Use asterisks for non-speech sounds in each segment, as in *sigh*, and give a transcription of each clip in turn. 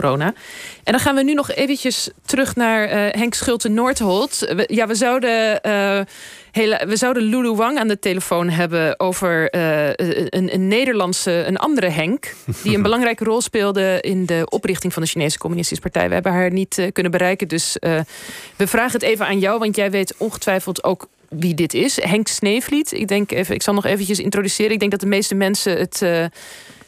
corona. En dan gaan we nu nog eventjes terug naar Henk Schulte-Noordholt. Ja, we zouden hele, we zouden Lulu Wang aan de telefoon hebben over uh, een, een, Nederlandse, een andere Henk. Die een *laughs* belangrijke rol speelde in de oprichting van de Chinese Communistische Partij. We hebben haar niet uh, kunnen bereiken. Dus uh, we vragen het even aan jou, want jij weet ongetwijfeld ook wie dit is. Henk Sneevliet. Ik denk even, ik zal nog eventjes introduceren. Ik denk dat de meeste mensen het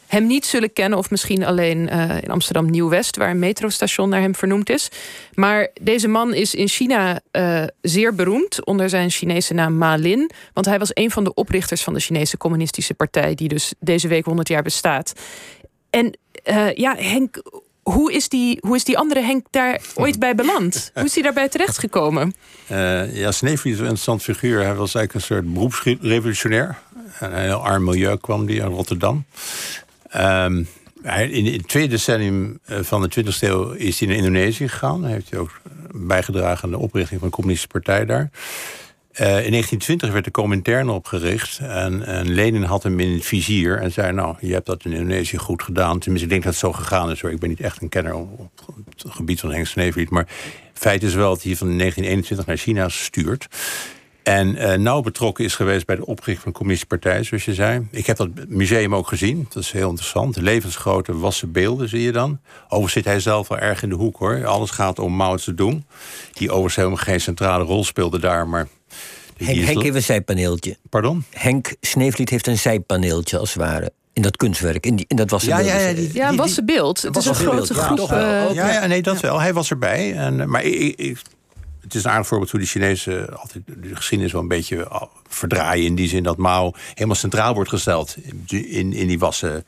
hem niet zullen kennen, of misschien alleen uh, in Amsterdam Nieuw-West, waar een metrostation naar hem vernoemd is. Maar deze man is in China uh, zeer beroemd onder zijn Chinese naam Ma Lin. Want hij was een van de oprichters van de Chinese Communistische Partij, die dus deze week 100 jaar bestaat. En uh, ja, Henk, hoe is, die, hoe is die andere Henk daar ooit bij beland? *laughs* Hoe is hij daarbij terechtgekomen? Uh, ja, Sneevliet is een interessant figuur. Hij was eigenlijk een soort beroepsrevolutionair. een heel arm milieu kwam die uit Rotterdam. Um, in het tweede decennium eh, van de 20e eeuw is hij naar Indonesië gegaan. Hij heeft hij ook bijgedragen aan de oprichting van de Communistische Partij daar. Uh, in 1920 werd de Comintern opgericht. En, en, Lenin had hem in het vizier en zei: Nou, je hebt dat in Indonesië goed gedaan. Tenminste, ik denk dat het zo gegaan is. Ik ben niet echt een kenner op het gebied van Henk Sneevliet. Maar feit is wel dat hij van 1921 naar China stuurt. En uh, nauw betrokken is geweest bij de oprichting van de Communistische Partij, zoals je zei. Ik heb dat museum ook gezien. Dat is heel interessant. Levensgrote wassen beelden zie je dan. Overigens zit hij zelf wel erg in de hoek hoor. Alles gaat om Mao Zedong. Die overigens helemaal geen centrale rol speelde daar, maar... Henk, Henk heeft een zijpaneeltje. Pardon? Henk Sneevliet heeft een zijpaneeltje, als het ware in dat kunstwerk, in, die, in dat wassen ja, beeld. Ja, ja, die, ja, wassen beeld. Het is een grote groep. Ja, ja, ja, nee, dat wel. Hij was erbij. En, maar ik, ik, het is een aardig voorbeeld hoe de Chinezen altijd de geschiedenis wel een beetje verdraaien. In die zin dat Mao helemaal centraal wordt gesteld in, in die wassen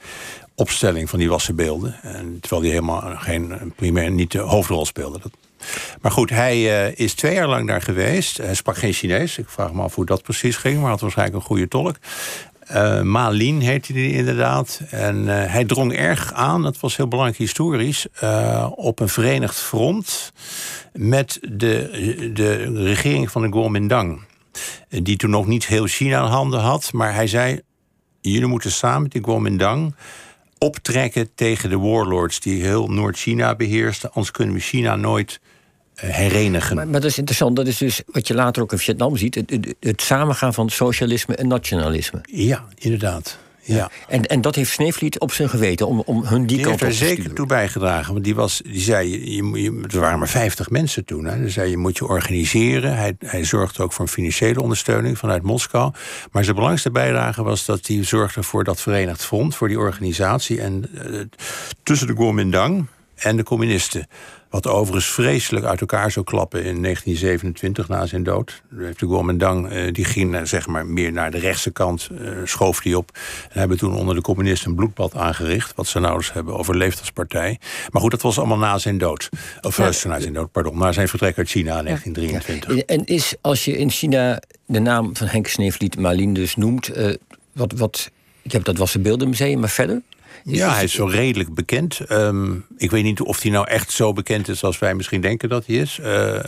opstelling van die wassen beelden. En terwijl hij helemaal geen primair niet de hoofdrol speelde. Maar goed, hij uh, is twee jaar lang daar geweest. Hij sprak geen Chinees. Ik vraag me af hoe dat precies ging, maar had waarschijnlijk een goede tolk. Uh, Ma Lin heette hij inderdaad. En uh, hij drong erg aan, dat was heel belangrijk historisch, uh, op een verenigd front met de, de regering van de Kuomintang. Die toen nog niet heel China in handen had, maar hij zei: Jullie moeten samen met de Kuomintang optrekken tegen de warlords die heel Noord-China beheersten, anders kunnen we China nooit eh, herenigen. Maar, maar, dat is interessant. Dat is dus wat je later ook in Vietnam ziet: het, het, het samengaan van socialisme en nationalisme. Ja, inderdaad. Ja. En, en dat heeft Sneevliet op zijn geweten om, om hun die, die kant op te sturen. zeker toe bijgedragen. Want die, was, die zei, je, je, er waren maar 50 mensen toen. Hè. Hij zei, je moet je organiseren. Hij, hij zorgde ook voor een financiële ondersteuning vanuit Moskou. Maar zijn belangrijkste bijdrage was dat hij zorgde voor dat Verenigd Front, voor die organisatie. En uh, tussen de Kuomintang en de communisten. Wat overigens vreselijk uit elkaar zou klappen in 1927 na zijn dood. De Kuomintang uh, die ging uh, zeg maar meer naar de rechtse kant, uh, schoof die op. En hebben toen onder de communisten een bloedbad aangericht. Wat ze nou eens hebben overleefd als partij. Maar goed, dat was allemaal na zijn dood. Of ja. na zijn dood, pardon. Na zijn vertrek uit China in 1923. Ja. En is als je in China de naam van Henk Sneevliet Malin dus noemt. wat, wat, ik heb dat was het beeldenmuseum, maar verder? Ja, hij is zo redelijk bekend. Um, ik weet niet of hij nou echt zo bekend is als wij misschien denken dat hij is. Uh,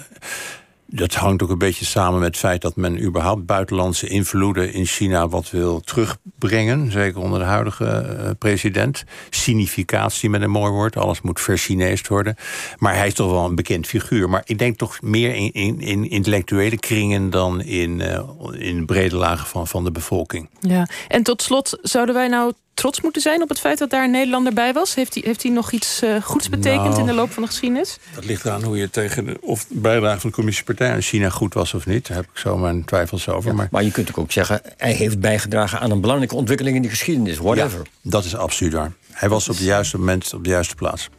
dat hangt ook een beetje samen met het feit dat men überhaupt buitenlandse invloeden in China wat wil terugbrengen. Zeker onder de huidige uh, president. Significatie met een mooi woord. Alles moet verchineesd worden. Maar hij is toch wel een bekend figuur. Maar ik denk toch meer in, in, in intellectuele kringen dan in, uh, in brede lagen van, van de bevolking. Ja, en tot slot, zouden wij nou trots moeten zijn op het feit dat daar een Nederlander bij was? Heeft hij, heeft hij nog iets uh, goeds betekend nou, in de loop van de geschiedenis? Dat ligt eraan hoe je tegen de, of de bijdrage van de commissie partij aan China goed was of niet. Daar heb ik zo mijn twijfels over. Ja, maar, maar je kunt ook zeggen, hij heeft bijgedragen aan een belangrijke ontwikkeling in de geschiedenis. Whatever. Ja, dat is absoluut waar. Hij was op het juiste moment op de juiste plaats.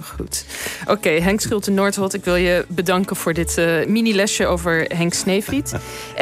Goed. Oké, okay, Henk Schulte Noordholt, ik wil je bedanken voor dit uh, mini-lesje over Henk Sneevliet. *laughs*